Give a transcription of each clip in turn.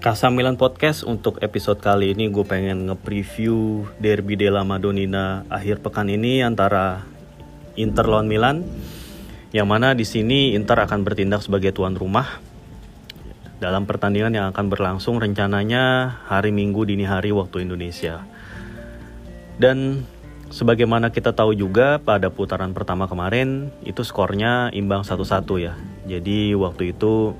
Kasa Milan Podcast untuk episode kali ini gue pengen nge-preview Derby della Madonnina akhir pekan ini antara Inter lawan Milan yang mana di sini Inter akan bertindak sebagai tuan rumah dalam pertandingan yang akan berlangsung rencananya hari Minggu dini hari waktu Indonesia. Dan sebagaimana kita tahu juga pada putaran pertama kemarin itu skornya imbang satu-satu ya. Jadi waktu itu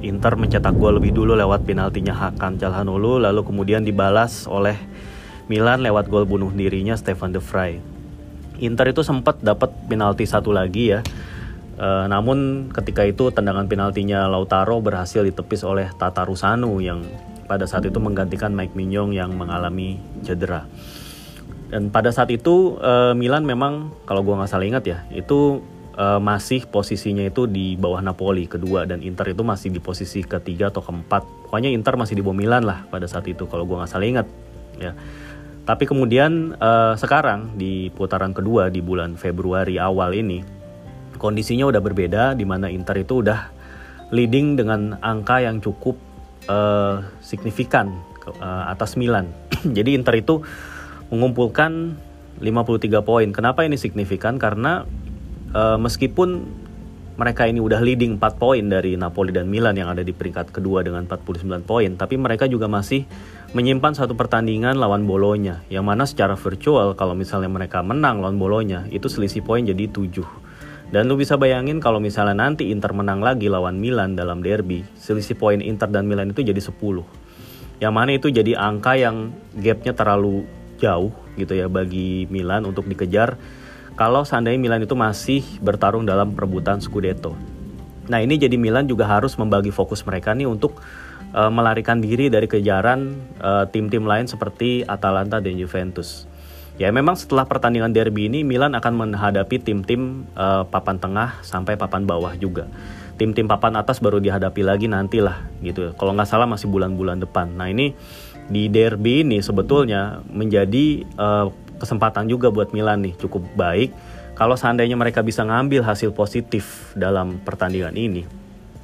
Inter mencetak gol lebih dulu lewat penaltinya Hakan Calhanoglu lalu kemudian dibalas oleh Milan lewat gol bunuh dirinya Stefan De Vrij. Inter itu sempat dapat penalti satu lagi ya. E, namun ketika itu tendangan penaltinya Lautaro berhasil ditepis oleh Tata Rusanu yang pada saat itu menggantikan Mike Mignon yang mengalami cedera. Dan pada saat itu e, Milan memang kalau gua nggak salah ingat ya itu uh, masih posisinya itu di bawah Napoli kedua dan Inter itu masih di posisi ketiga atau keempat. Pokoknya Inter masih di bawah Milan lah pada saat itu kalau gue nggak salah ingat ya. Tapi kemudian uh, sekarang di putaran kedua di bulan Februari awal ini kondisinya udah berbeda di mana Inter itu udah leading dengan angka yang cukup uh, signifikan uh, atas Milan. Jadi Inter itu mengumpulkan 53 poin. Kenapa ini signifikan? Karena uh, meskipun mereka ini udah leading 4 poin dari Napoli dan Milan yang ada di peringkat kedua dengan 49 poin, tapi mereka juga masih menyimpan satu pertandingan lawan Bolonya, yang mana secara virtual kalau misalnya mereka menang lawan Bolonya, itu selisih poin jadi 7. Dan lu bisa bayangin kalau misalnya nanti Inter menang lagi lawan Milan dalam derby, selisih poin Inter dan Milan itu jadi 10. Yang mana itu jadi angka yang gapnya terlalu jauh gitu ya bagi Milan untuk dikejar kalau seandainya Milan itu masih bertarung dalam perebutan Scudetto. Nah ini jadi Milan juga harus membagi fokus mereka nih untuk uh, melarikan diri dari kejaran uh, tim-tim lain seperti Atalanta dan Juventus. Ya memang setelah pertandingan derby ini Milan akan menghadapi tim-tim uh, papan tengah sampai papan bawah juga. Tim-tim papan atas baru dihadapi lagi nantilah gitu. Kalau nggak salah masih bulan-bulan depan. Nah ini di derby ini sebetulnya menjadi uh, kesempatan juga buat Milan nih cukup baik kalau seandainya mereka bisa ngambil hasil positif dalam pertandingan ini.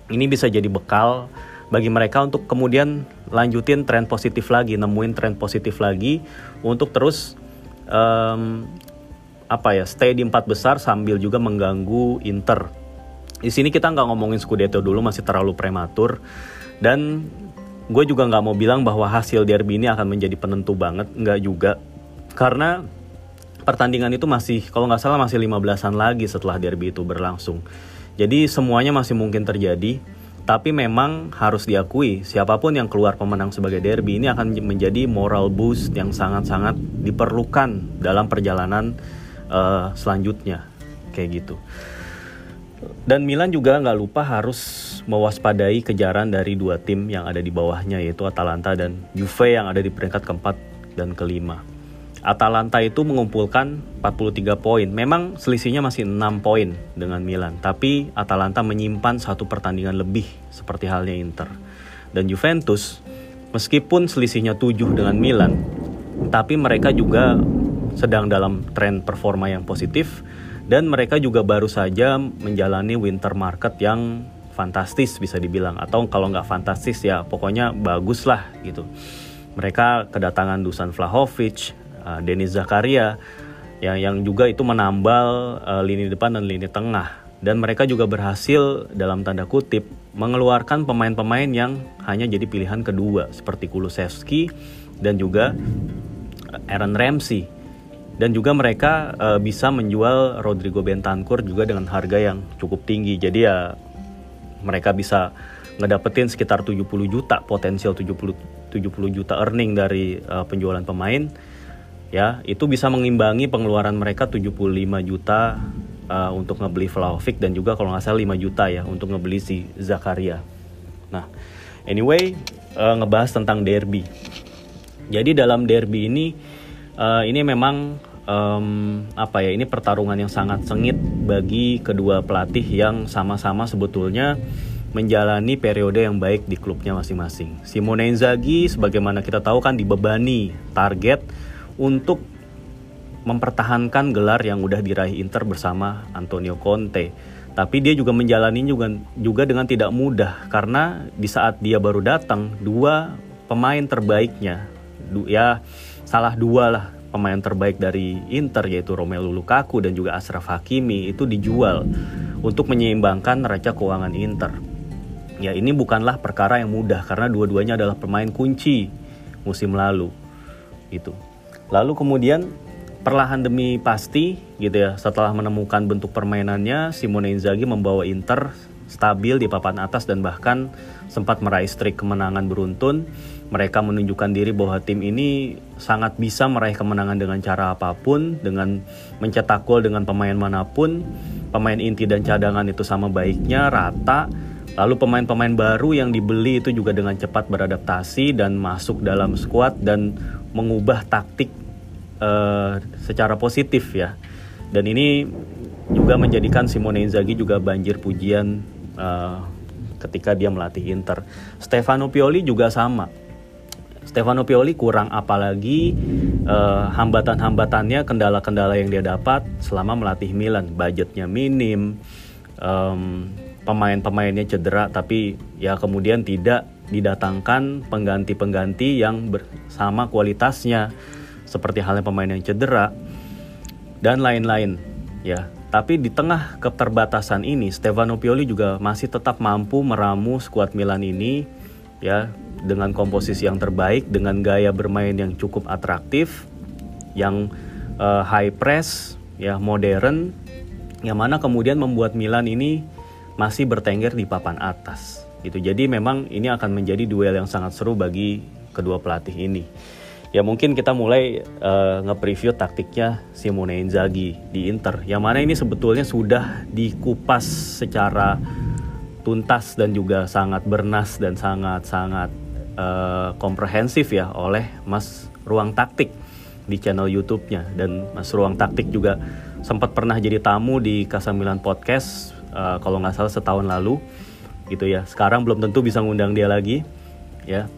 Ini bisa jadi bekal bagi mereka untuk kemudian lanjutin tren positif lagi, nemuin tren positif lagi untuk terus um, apa ya stay di empat besar sambil juga mengganggu Inter. Di sini kita nggak ngomongin Scudetto dulu masih terlalu prematur dan gue juga nggak mau bilang bahwa hasil derby ini akan menjadi penentu banget, nggak juga karena pertandingan itu masih kalau nggak salah masih 15-an lagi setelah derby itu berlangsung. Jadi semuanya masih mungkin terjadi, tapi memang harus diakui siapa pun yang keluar pemenang sebagai derby ini akan menjadi moral boost yang sangat-sangat diperlukan dalam perjalanan uh, selanjutnya kayak gitu. Dan Milan juga nggak lupa harus mewaspadai kejaran dari dua tim yang ada di bawahnya yaitu Atalanta dan Juve yang ada di peringkat keempat dan kelima. Atalanta itu mengumpulkan 43 poin. Memang selisihnya masih 6 poin dengan Milan, tapi Atalanta menyimpan satu pertandingan lebih seperti halnya Inter. Dan Juventus meskipun selisihnya 7 dengan Milan, tapi mereka juga sedang dalam tren performa yang positif dan mereka juga baru saja menjalani winter market yang fantastis bisa dibilang atau kalau nggak fantastis ya pokoknya bagus lah gitu. Mereka kedatangan Dusan Vlahovic, uh, Denis Zakaria yang yang juga itu menambal uh, lini depan dan lini tengah. Dan mereka juga berhasil dalam tanda kutip mengeluarkan pemain-pemain yang hanya jadi pilihan kedua seperti Kulusevski dan juga Aaron Ramsey. Dan juga mereka uh, bisa menjual Rodrigo Bentancur juga dengan harga yang cukup tinggi. Jadi ya mereka bisa ngedapetin sekitar 70 juta potensial 70 70 juta earning dari uh, penjualan pemain ya itu bisa mengimbangi pengeluaran mereka 75 juta uh, untuk ngebeli Vlahovic dan juga kalau nggak salah 5 juta ya untuk ngebeli si Zakaria. Nah, anyway uh, ngebahas tentang derby. Jadi dalam derby ini uh, ini memang um, apa ya ini pertarungan yang sangat sengit bagi kedua pelatih yang sama-sama sebetulnya menjalani periode yang baik di klubnya masing-masing. Simone Inzaghi sebagaimana kita tahu kan dibebani target untuk mempertahankan gelar yang udah diraih Inter bersama Antonio Conte. Tapi dia juga menjalani juga juga dengan tidak mudah karena di saat dia baru datang dua pemain terbaiknya du, ya salah dua lah pemain terbaik dari Inter yaitu Romelu Lukaku dan juga Ashraf Hakimi itu dijual untuk menyeimbangkan neraca keuangan Inter. Ya ini bukanlah perkara yang mudah karena dua-duanya adalah pemain kunci musim lalu. Itu. Lalu kemudian perlahan demi pasti gitu ya setelah menemukan bentuk permainannya Simone Inzaghi membawa Inter stabil di papan atas dan bahkan sempat meraih streak kemenangan beruntun mereka menunjukkan diri bahwa tim ini sangat bisa meraih kemenangan dengan cara apa pun, dengan mencetak gol dengan pemain mana pun, pemain inti dan cadangan itu sama baiknya, rata. Lalu pemain-pemain baru yang dibeli itu juga dengan cepat beradaptasi dan masuk dalam skuad dan mengubah taktik uh, secara positif ya. Dan ini juga menjadikan Simone Inzaghi juga banjir pujian uh, ketika dia melatih Inter. Stefano Pioli juga sama Stefano Pioli kurang apalagi uh, hambatan-hambatannya, kendala-kendala yang dia dapat selama melatih Milan. Budgetnya minim, um, pemain-pemainnya cedera, tapi ya kemudian tidak didatangkan pengganti-pengganti yang bersama kualitasnya, seperti halnya pemain yang cedera dan lain-lain. Ya, tapi di tengah keterbatasan ini, Stefano Pioli juga masih tetap mampu meramu skuad Milan ini ya dengan komposisi yang terbaik, dengan gaya bermain yang cukup atraktif, yang uh, high press, ya modern, yang mana kemudian membuat Milan ini masih bertengger di papan atas. Gitu. Jadi memang ini akan menjadi duel yang sangat seru bagi kedua pelatih ini. Ya mungkin kita mulai uh, nge-preview taktiknya Simone Inzaghi di Inter. Yang mana ini sebetulnya sudah dikupas secara tuntas dan juga sangat bernas dan sangat-sangat uh, komprehensif ya oleh Mas Ruang Taktik di channel YouTube-nya dan Mas Ruang Taktik juga sempat pernah jadi tamu di Kasamilan Podcast uh, kalau nggak salah setahun lalu gitu ya. Sekarang belum tentu bisa ngundang dia lagi ya.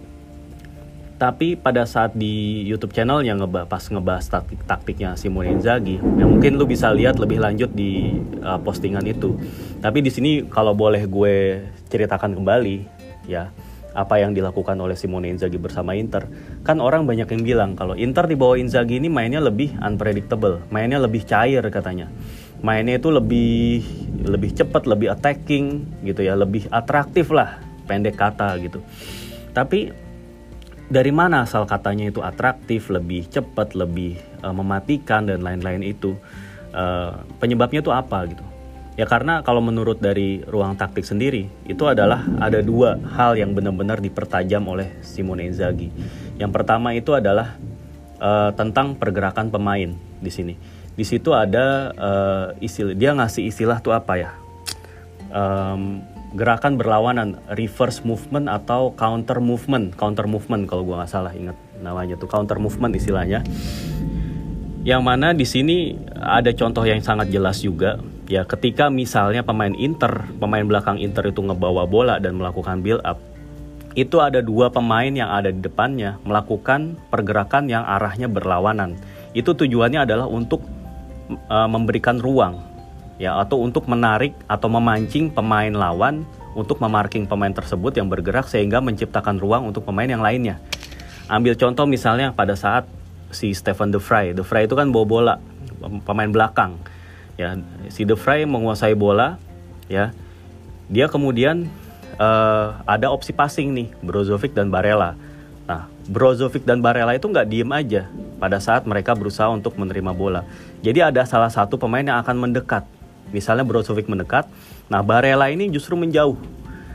Tapi pada saat di YouTube channel yang ngebahas, pas ngebahas taktik taktiknya Simone Inzaghi, ya mungkin lu bisa lihat lebih lanjut di uh, postingan itu. Tapi di sini kalau boleh gue ceritakan kembali, ya apa yang dilakukan oleh Simone Inzaghi bersama Inter. Kan orang banyak yang bilang kalau Inter di bawah Inzaghi ini mainnya lebih unpredictable, mainnya lebih cair katanya. Mainnya itu lebih lebih cepat, lebih attacking gitu ya, lebih atraktif lah, pendek kata gitu. Tapi dari mana asal katanya itu atraktif, lebih cepat, lebih uh, mematikan dan lain-lain itu? Uh, penyebabnya itu apa gitu? Ya karena kalau menurut dari ruang taktik sendiri itu adalah ada dua hal yang benar-benar dipertajam oleh Simone Inzaghi. Yang pertama itu adalah uh, tentang pergerakan pemain di sini. Di situ ada uh, istilah dia ngasih istilah tuh apa ya? Um, gerakan berlawanan, reverse movement atau counter movement, counter movement kalau gua nggak salah ingat namanya tuh counter movement istilahnya. Yang mana di sini ada contoh yang sangat jelas juga ya ketika misalnya pemain Inter, pemain belakang Inter itu ngebawa bola dan melakukan build up, itu ada dua pemain yang ada di depannya melakukan pergerakan yang arahnya berlawanan. Itu tujuannya adalah untuk uh, memberikan ruang ya atau untuk menarik atau memancing pemain lawan untuk memarking pemain tersebut yang bergerak sehingga menciptakan ruang untuk pemain yang lainnya. Ambil contoh misalnya pada saat si Stephen De Vrij, De Vrij itu kan bawa bola pemain belakang ya. Si De Vrij menguasai bola ya. Dia kemudian uh, ada opsi passing nih Brozovic dan Barella Brozovic dan Barella itu nggak diem aja pada saat mereka berusaha untuk menerima bola. Jadi ada salah satu pemain yang akan mendekat. Misalnya Brozovic mendekat nah Barella ini justru menjauh.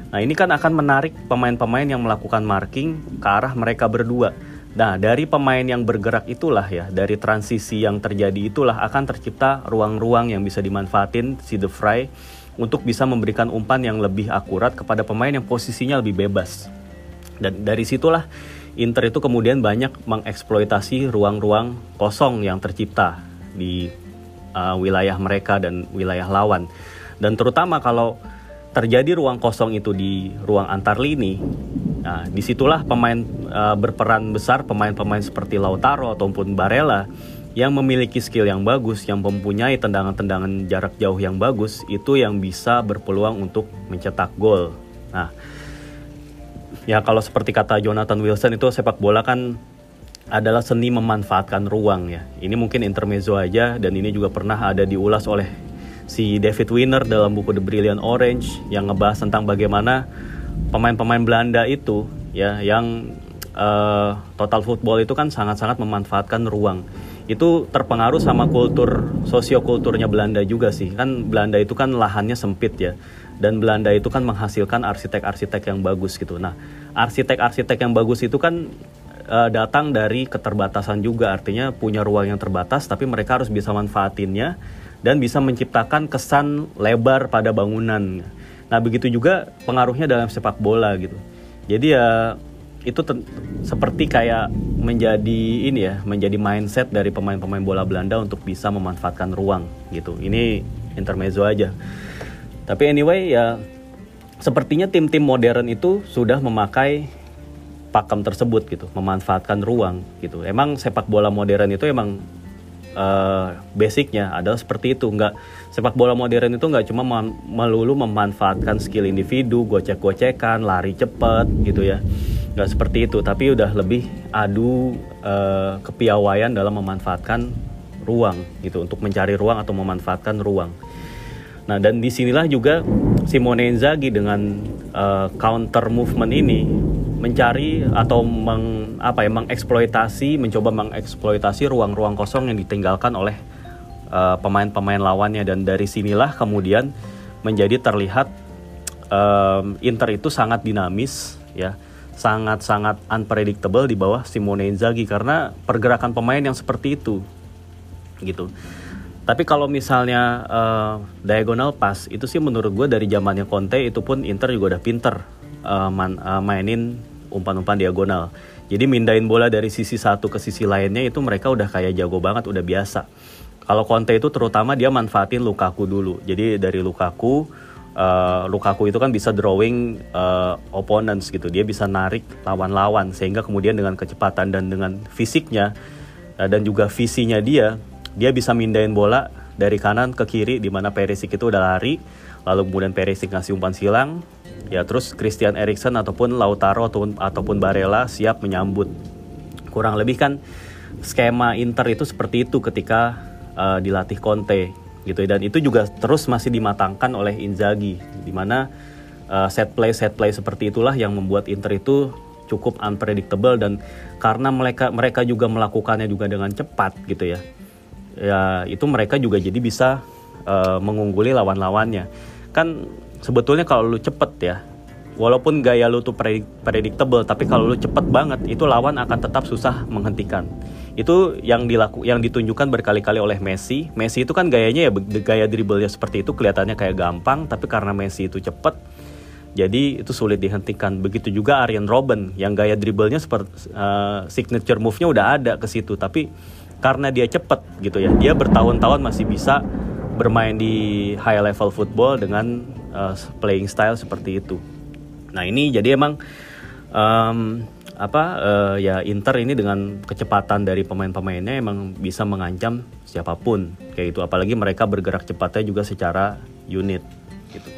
Nah ini kan akan menarik pemain-pemain yang melakukan marking ke arah mereka berdua. Nah, dari pemain yang bergerak itulah ya, dari transisi yang terjadi itulah akan tercipta ruang-ruang yang bisa dimanfaatin si The Fry untuk bisa memberikan umpan yang lebih akurat kepada pemain yang posisinya lebih bebas. Dan dari situlah Inter itu kemudian banyak mengeksploitasi ruang-ruang kosong yang tercipta di uh, wilayah mereka dan wilayah lawan. Dan terutama kalau terjadi ruang kosong itu di ruang antar lini, Nah, di situlah pemain uh, berperan besar pemain-pemain seperti Lautaro ataupun Barella yang memiliki skill yang bagus, yang mempunyai tendangan-tendangan jarak jauh yang bagus, itu yang bisa berpeluang untuk mencetak gol. Nah, ya kalau seperti kata Jonathan Wilson itu sepak bola kan adalah seni memanfaatkan ruang ya. Ini mungkin intermezzo aja dan ini juga pernah ada diulas oleh si David Winner dalam buku The Brilliant Orange yang ngebahas tentang bagaimana pemain-pemain Belanda itu ya yang uh, total football itu kan sangat-sangat memanfaatkan ruang itu terpengaruh sama kultur sosiokulturnya Belanda juga sih. Kan Belanda itu kan lahannya sempit ya. Dan Belanda itu kan menghasilkan arsitek-arsitek yang bagus gitu. Nah arsitek-arsitek yang bagus itu kan uh, datang dari keterbatasan juga. Artinya punya ruang yang terbatas tapi mereka harus bisa manfaatinnya dan bisa menciptakan kesan lebar pada bangunan. Nah begitu juga pengaruhnya dalam sepak bola gitu. Jadi ya itu seperti kayak menjadi ini ya menjadi mindset dari pemain-pemain bola Belanda untuk bisa memanfaatkan ruang gitu. Ini intermezzo aja. Tapi anyway ya sepertinya tim-tim modern itu sudah memakai pakem tersebut gitu memanfaatkan ruang gitu. Emang sepak bola modern itu emang uh, basicnya adalah seperti itu. Nggak sepak bola modern itu nggak cuma melulu memanfaatkan skill individu gocek-gocekan lari cepet gitu ya nggak seperti itu tapi udah lebih adu uh, kepiawaian dalam memanfaatkan ruang gitu untuk mencari ruang atau memanfaatkan ruang. Nah dan di sinilah juga Simone Inzaghi dengan uh, counter movement ini mencari atau meng, apa ya mengeksploitasi mencoba mengeksploitasi ruang-ruang kosong yang ditinggalkan oleh uh, pemain-pemain lawannya. Dan dari sinilah kemudian menjadi terlihat um, Inter itu sangat dinamis ya sangat-sangat unpredictable di bawah Simone Inzaghi karena pergerakan pemain yang seperti itu gitu. Tapi kalau misalnya uh, diagonal pass itu sih menurut gue dari zamannya Conte itu pun Inter juga udah pinter uh, man, uh, mainin umpan-umpan diagonal. Jadi mindahin bola dari sisi satu ke sisi lainnya itu mereka udah kayak jago banget, udah biasa. Kalau Conte itu terutama dia manfaatin Lukaku dulu. Jadi dari Lukaku uh, Lukaku itu kan bisa drawing uh, opponents gitu. Dia bisa narik lawan-lawan sehingga kemudian dengan kecepatan dan dengan fisiknya uh, dan juga visinya dia dia bisa mindahin bola dari kanan ke kiri di mana Perisic itu udah lari lalu kemudian Perisic ngasih umpan silang. Ya terus Christian Eriksen ataupun Lautaro ataupun ataupun Barella siap menyambut. Kurang lebih kan skema Inter itu seperti itu ketika uh, dilatih Conte gitu dan itu juga terus masih dimatangkan oleh Inzaghi di mana uh, set play set play seperti itulah yang membuat Inter itu cukup unpredictable dan karena mereka mereka juga melakukannya juga dengan cepat gitu ya. Ya itu mereka juga jadi bisa uh, mengungguli lawan-lawannya. Kan sebetulnya kalau lu cepet ya walaupun gaya lu tuh predictable tapi kalau lu cepet banget itu lawan akan tetap susah menghentikan itu yang dilaku yang ditunjukkan berkali-kali oleh Messi. Messi itu kan gayanya ya gaya dribblenya seperti itu kelihatannya kayak gampang tapi karena Messi itu cepet jadi itu sulit dihentikan. Begitu juga Arjen Robben yang gaya dribblenya seperti uh, signature move-nya udah ada ke situ tapi karena dia cepet gitu ya. Dia bertahun-tahun masih bisa bermain di high level football dengan uh, playing style seperti itu. Nah ini jadi emang um, apa uh, ya Inter ini dengan kecepatan dari pemain-pemainnya emang bisa mengancam siapa pun kayak itu apalagi mereka bergerak cepatnya juga secara unit gitu.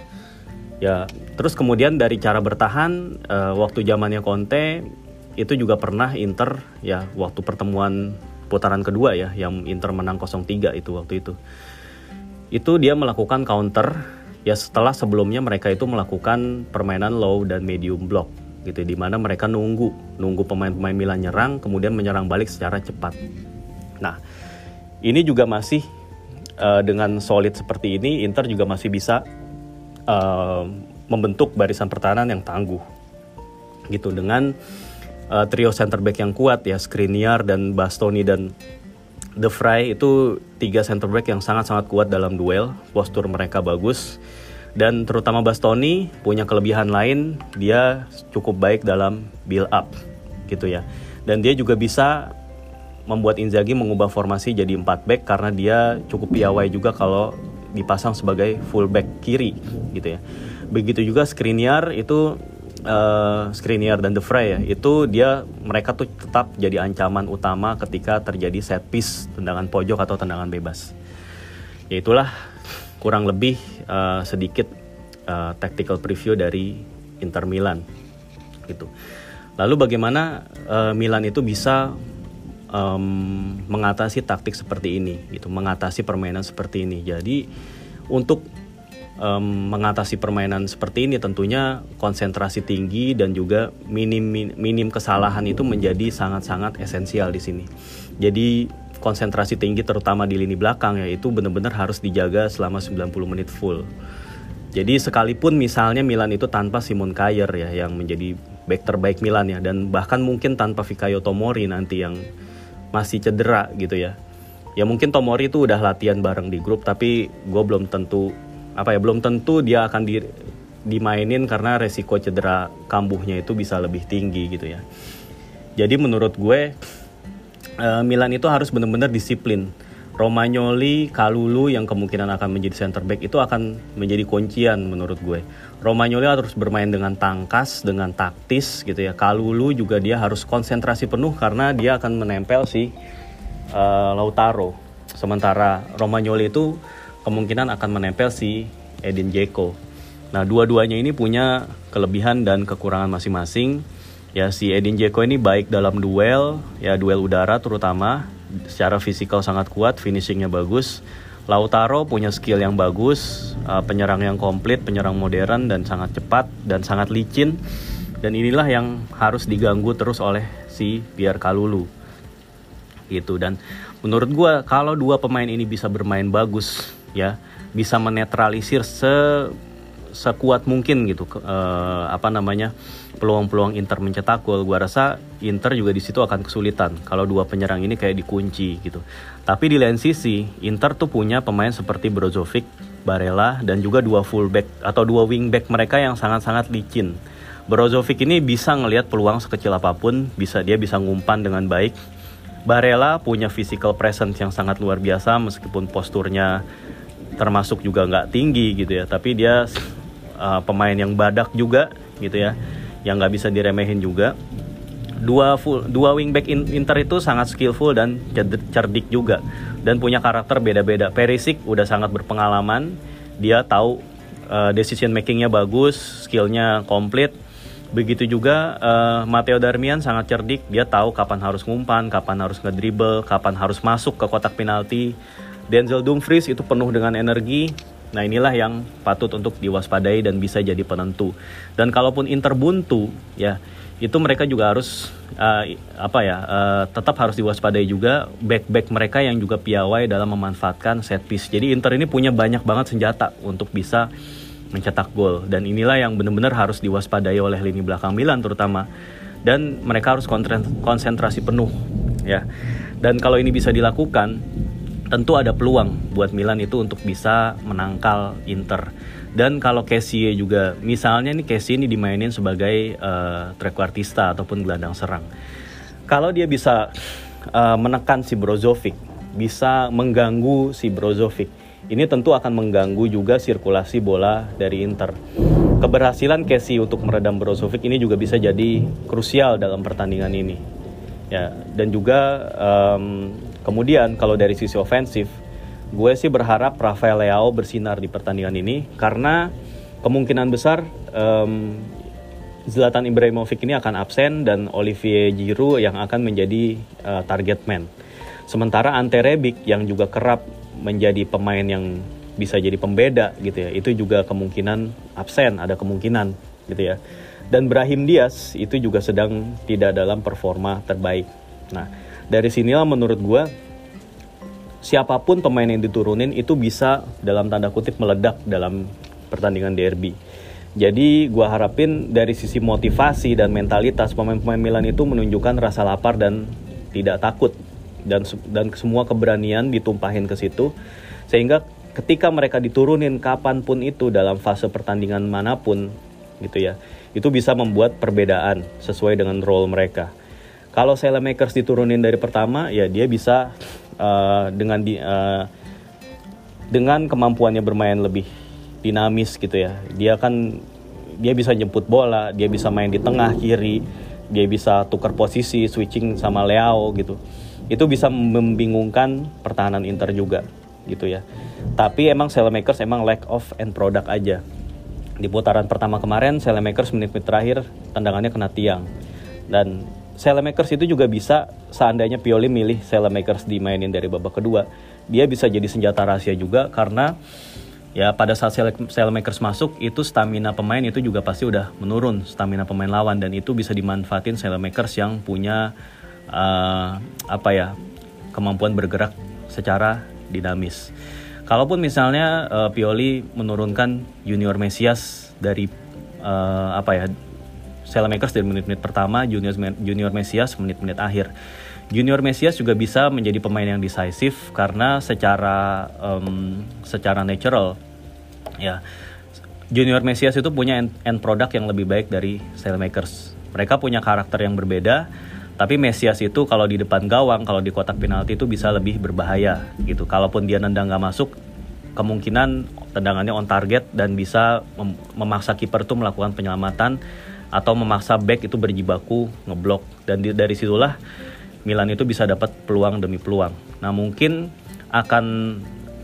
Ya terus kemudian dari cara bertahan uh, waktu zamannya Conte itu juga pernah Inter ya waktu pertemuan putaran kedua ya yang Inter menang 0-3 itu waktu itu. Itu dia melakukan counter ya setelah sebelumnya mereka itu melakukan permainan low dan medium block gitu di mana mereka nunggu nunggu pemain-pemain Milan nyerang kemudian menyerang balik secara cepat. Nah, ini juga masih uh, dengan solid seperti ini Inter juga masih bisa uh, membentuk barisan pertahanan yang tangguh. Gitu dengan uh, trio center back yang kuat ya Skriniar dan Bastoni dan The Fry itu tiga center back yang sangat-sangat kuat dalam duel, postur mereka bagus dan terutama Bastoni punya kelebihan lain, dia cukup baik dalam build up gitu ya. Dan dia juga bisa membuat Inzaghi mengubah formasi jadi 4 back karena dia cukup piawai juga kalau dipasang sebagai full back kiri gitu ya. Begitu juga Skriniar itu uh, Skriniar dan De Vrij ya itu dia mereka tuh tetap jadi ancaman utama ketika terjadi set piece tendangan pojok atau tendangan bebas ya itulah kurang lebih uh, sedikit uh, tactical preview dari Inter Milan gitu lalu bagaimana uh, Milan itu bisa um, mengatasi taktik seperti ini gitu mengatasi permainan seperti ini jadi untuk um, mengatasi permainan seperti ini tentunya konsentrasi tinggi dan juga minim minim kesalahan itu menjadi sangat-sangat esensial di sini. Jadi konsentrasi tinggi terutama di lini belakang ya itu benar-benar harus dijaga selama 90 menit full. Jadi sekalipun misalnya Milan itu tanpa Simon Kjaer ya yang menjadi back terbaik Milan ya dan bahkan mungkin tanpa Fikayo Tomori nanti yang masih cedera gitu ya. Ya mungkin Tomori itu udah latihan bareng di grup tapi gue belum tentu apa ya belum tentu dia akan di, dimainin karena resiko cedera kambuhnya itu bisa lebih tinggi gitu ya. Jadi menurut gue uh, Milan itu harus benar-benar disiplin. Romagnoli, Kalulu yang kemungkinan akan menjadi center back itu akan menjadi kuncian menurut gue. Romagnoli harus bermain dengan tangkas, dengan taktis gitu ya. Kalulu juga dia harus konsentrasi penuh karena dia akan menempel si uh, Lautaro. Sementara Romagnoli itu kemungkinan akan menempel si Edin Dzeko. Nah, dua-duanya ini punya kelebihan dan kekurangan masing-masing. Ya, si Edin Dzeko ini baik dalam duel, ya duel udara terutama, secara fisikal sangat kuat, finishingnya bagus. Lautaro punya skill yang bagus, uh, penyerang yang komplit, penyerang modern dan sangat cepat dan sangat licin. Dan inilah yang harus diganggu terus oleh si Pierre Kalulu. Gitu dan menurut gue kalau dua pemain ini bisa bermain bagus ya bisa menetralisir se sekuat mungkin gitu uh, apa namanya peluang-peluang Inter mencetak gol gua rasa Inter juga di situ akan kesulitan kalau dua penyerang ini kayak dikunci gitu. Tapi di lain sisi Inter tuh punya pemain seperti Brozovic Barella dan juga dua fullback atau dua wingback mereka yang sangat-sangat licin. Brozovic ini bisa ngelihat peluang sekecil apa pun bisa dia bisa ngumpan dengan baik. Barella punya physical presence yang sangat luar biasa meskipun posturnya termasuk juga nggak tinggi gitu ya. Tapi dia uh, pemain yang badak juga gitu ya yang nggak bisa diremehin juga. Dua full dua wingback Inter itu sangat skillful dan cerdik juga. Dan punya karakter beda-beda. Perisic udah sangat berpengalaman. Dia tahu uh, decision makingnya bagus skillnya komplit. Begitu juga uh, Matteo Darmian sangat cerdik. Dia tahu kapan harus ngumpan kapan harus ngedribble kapan harus masuk ke kotak penalti. Denzel Dumfries itu penuh dengan energi. Nah inilah yang patut untuk diwaspadai dan bisa jadi penentu. Dan kalaupun Inter buntu, ya itu mereka juga harus uh, apa ya uh, tetap harus diwaspadai juga back-back mereka yang juga piawai dalam memanfaatkan set piece. Jadi Inter ini punya banyak banget senjata untuk bisa mencetak gol dan inilah yang benar-benar harus diwaspadai oleh lini belakang Milan terutama dan mereka harus konsentrasi penuh ya. Dan kalau ini bisa dilakukan tentu ada peluang buat Milan itu untuk bisa menangkal Inter. Dan kalau Kessie juga, misalnya nih Kessie ini dimainin sebagai uh, trequartista ataupun gelandang serang. Kalau dia bisa uh, menekan si Brozovic, bisa mengganggu si Brozovic, ini tentu akan mengganggu juga sirkulasi bola dari Inter. Keberhasilan Kessie untuk meredam Brozovic ini juga bisa jadi krusial dalam pertandingan ini. Ya, dan juga um, Kemudian kalau dari sisi ofensif, gue sih berharap Rafael Leao bersinar di pertandingan ini karena kemungkinan besar um, Zlatan Ibrahimovic ini akan absen dan Olivier Giroud yang akan menjadi uh, target man. Sementara Ante Rebic yang juga kerap menjadi pemain yang bisa jadi pembeda gitu ya, itu juga kemungkinan absen, ada kemungkinan gitu ya. Dan Brahim Diaz itu juga sedang tidak dalam performa terbaik. Nah, dari sinilah menurut gue siapa pun pemain yang diturunin itu bisa dalam tanda kutip meledak dalam pertandingan derby. Jadi gue harapin dari sisi motivasi dan mentalitas pemain-pemain Milan itu menunjukkan rasa lapar dan tidak takut dan dan semua keberanian ditumpahin ke situ sehingga ketika mereka diturunin kapan pun itu dalam fase pertandingan mana pun gitu ya itu bisa membuat perbedaan sesuai dengan role mereka. Kalau Makers diturunin dari pertama, ya dia bisa uh, dengan di, uh, dengan kemampuannya bermain lebih dinamis gitu ya. Dia kan dia bisa jemput bola dia bisa main di tengah kiri dia bisa tukar posisi switching sama Leao gitu. Itu bisa membingungkan pertahanan Inter juga gitu ya. Tapi emang Makers emang lack of end product aja. Di putaran pertama kemarin Makers menit-menit terakhir tendangannya kena tiang. Dan Makers itu juga bisa seandainya Pioli milih Makers dimainin dari babak kedua dia bisa jadi senjata rahasia juga karena ya pada saat makers masuk itu stamina pemain itu juga pasti udah menurun stamina pemain lawan dan itu bisa dimanfaatin makers yang punya uh, apa ya kemampuan bergerak secara dinamis. Kalaupun misalnya uh, Pioli menurunkan Junior Mesias dari uh, apa ya makers dari menit-menit pertama, Junior Junior Mesias menit-menit akhir. Junior Mesias juga bisa menjadi pemain yang decisif karena secara um, secara natural ya Junior Mesias itu punya end, end product yang lebih baik dari Sailmakers. Mereka punya karakter yang berbeda, tapi Mesias itu kalau di depan gawang, kalau di kotak penalti itu bisa lebih berbahaya gitu. Kalaupun dia nendang nggak masuk, kemungkinan tendangannya on target dan bisa mem memaksa kiper itu melakukan penyelamatan atau memaksa back itu berjibaku ngeblok dan di, dari situlah Milan itu bisa dapat peluang demi peluang. Nah mungkin akan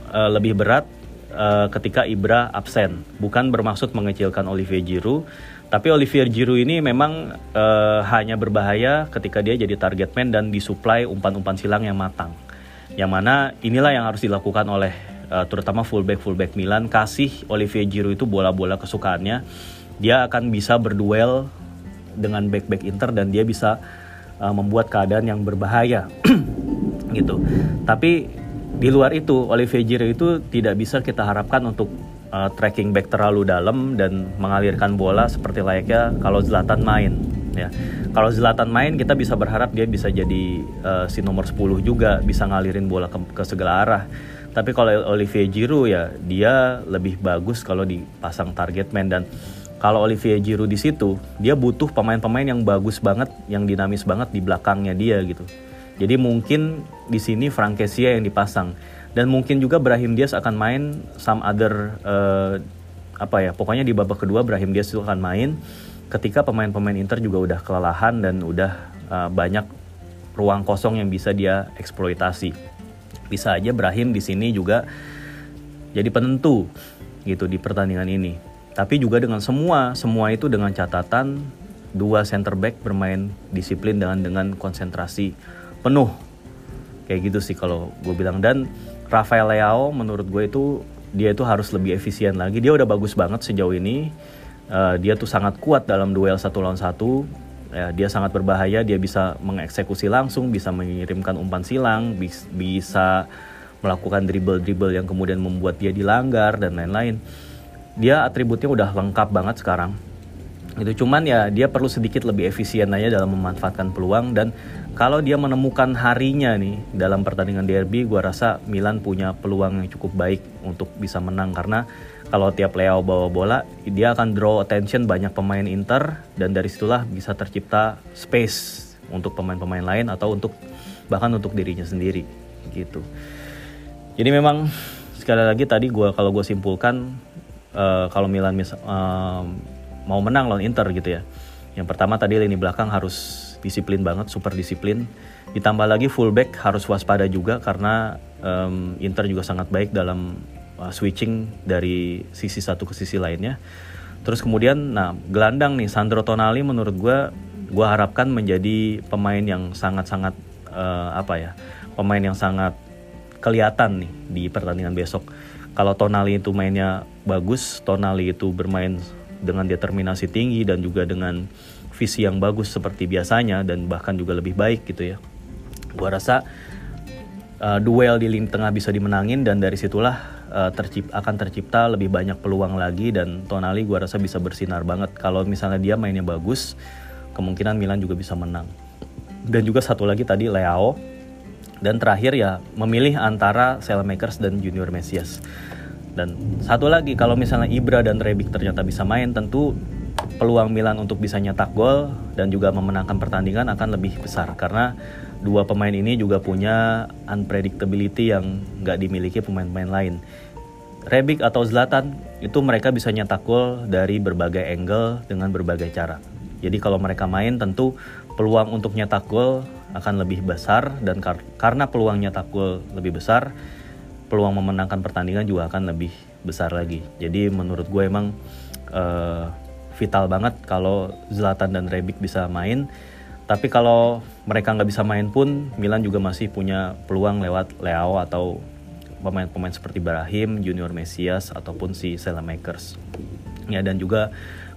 uh, lebih berat uh, ketika Ibra absen. Bukan bermaksud mengecilkan Olivier Giroud, tapi Olivier Giroud ini memang uh, hanya berbahaya ketika dia jadi target man dan disuplai umpan-umpan silang yang matang. Yang mana inilah yang harus dilakukan oleh uh, terutama fullback fullback Milan kasih Olivier Giroud itu bola-bola kesukaannya. Dia akan bisa berduel dengan back-back Inter dan dia bisa uh, membuat keadaan yang berbahaya gitu. Tapi di luar itu Olivier Giroud itu tidak bisa kita harapkan untuk uh, tracking back terlalu dalam dan mengalirkan bola seperti layaknya kalau Zlatan main ya. Kalau Zlatan main kita bisa berharap dia bisa jadi uh, si nomor 10 juga bisa ngalirin bola ke, ke segala arah. Tapi kalau Olivier Giroud ya dia lebih bagus kalau dipasang target man dan kalau Olivier Giroud di situ, dia butuh pemain-pemain yang bagus banget, yang dinamis banget di belakangnya dia gitu. Jadi mungkin di sini Frankesia yang dipasang dan mungkin juga Brahim Diaz akan main some other uh, apa ya, pokoknya di babak kedua Brahim Diaz itu akan main ketika pemain-pemain Inter juga udah kelelahan dan udah uh, banyak ruang kosong yang bisa dia eksploitasi. Bisa aja Brahim di sini juga jadi penentu gitu di pertandingan ini. Tapi juga dengan semua, semua itu dengan catatan dua center back bermain disiplin dengan dengan konsentrasi penuh. Kayak gitu sih kalau gue bilang dan Rafael Leao menurut gue itu dia itu harus lebih efisien lagi. Dia udah bagus banget sejauh ini. Uh, dia tuh sangat kuat dalam duel satu lawan satu. Ya, dia sangat berbahaya. Dia bisa mengeksekusi langsung, bisa mengirimkan umpan silang, bis, bisa melakukan dribble-dribble yang kemudian membuat dia dilanggar dan lain-lain dia atributnya udah lengkap banget sekarang. Itu cuman ya dia perlu sedikit lebih efisien aja dalam memanfaatkan peluang. Dan kalau dia menemukan harinya nih dalam pertandingan derby gue rasa Milan punya peluang yang cukup baik untuk bisa menang. Karena kalau tiap Leo bawa bola dia akan draw attention banyak pemain Inter. Dan dari situlah bisa tercipta space untuk pemain-pemain lain atau untuk bahkan untuk dirinya sendiri gitu. Jadi memang sekali lagi tadi gue kalau gue simpulkan uh, kalau Milan mis uh, mau menang lawan Inter gitu ya. Yang pertama tadi lini belakang harus disiplin banget, super disiplin. Ditambah lagi fullback harus waspada juga karena um, Inter juga sangat baik dalam uh, switching dari sisi satu ke sisi lainnya. Terus kemudian, nah gelandang nih Sandro Tonali menurut gue, gue harapkan menjadi pemain yang sangat-sangat uh, apa ya, pemain yang sangat kelihatan nih di pertandingan besok kalau Tonali itu mainnya bagus, Tonali itu bermain dengan determinasi tinggi dan juga dengan visi yang bagus seperti biasanya dan bahkan juga lebih baik gitu ya. Gua rasa uh, duel di lini tengah bisa dimenangin dan dari situlah uh, tercip akan tercipta lebih banyak peluang lagi dan Tonali gua rasa bisa bersinar banget. Kalau misalnya dia mainnya bagus, kemungkinan Milan juga bisa menang. Dan juga satu lagi tadi Leao dan terakhir ya memilih antara Makers dan Junior Mesias. Dan satu lagi kalau misalnya Ibra dan Rebic ternyata bisa main tentu peluang Milan untuk bisa nyetak gol dan juga memenangkan pertandingan akan lebih besar karena dua pemain ini juga punya unpredictability yang nggak dimiliki pemain-pemain lain. Rebic atau Zlatan itu mereka bisa nyetak gol dari berbagai angle dengan berbagai cara. Jadi kalau mereka main tentu peluang untuk nyetak gol akan lebih besar dan kar karena peluang nyetak gol lebih besar, peluang memenangkan pertandingan juga akan lebih besar lagi. Jadi menurut gue emang uh, vital banget kalau Zlatan dan Rebic bisa main. Tapi kalau mereka nggak bisa main pun, Milan juga masih punya peluang lewat Leao atau pemain-pemain seperti Brahim, Junior Mesias ataupun si Makers. Ya dan juga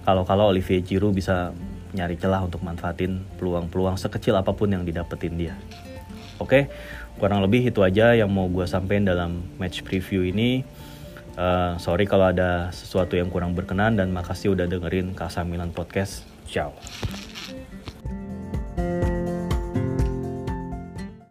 kalau-kalau Olivier Giroud bisa nyari celah untuk manfaatin peluang-peluang sekecil apa pun yang didapetin dia. Oke, kurang lebih itu aja yang mau gue sampein dalam match preview ini. Uh, sorry kalau ada sesuatu yang kurang berkenan dan makasih udah dengerin Kasa Milan Podcast. Ciao.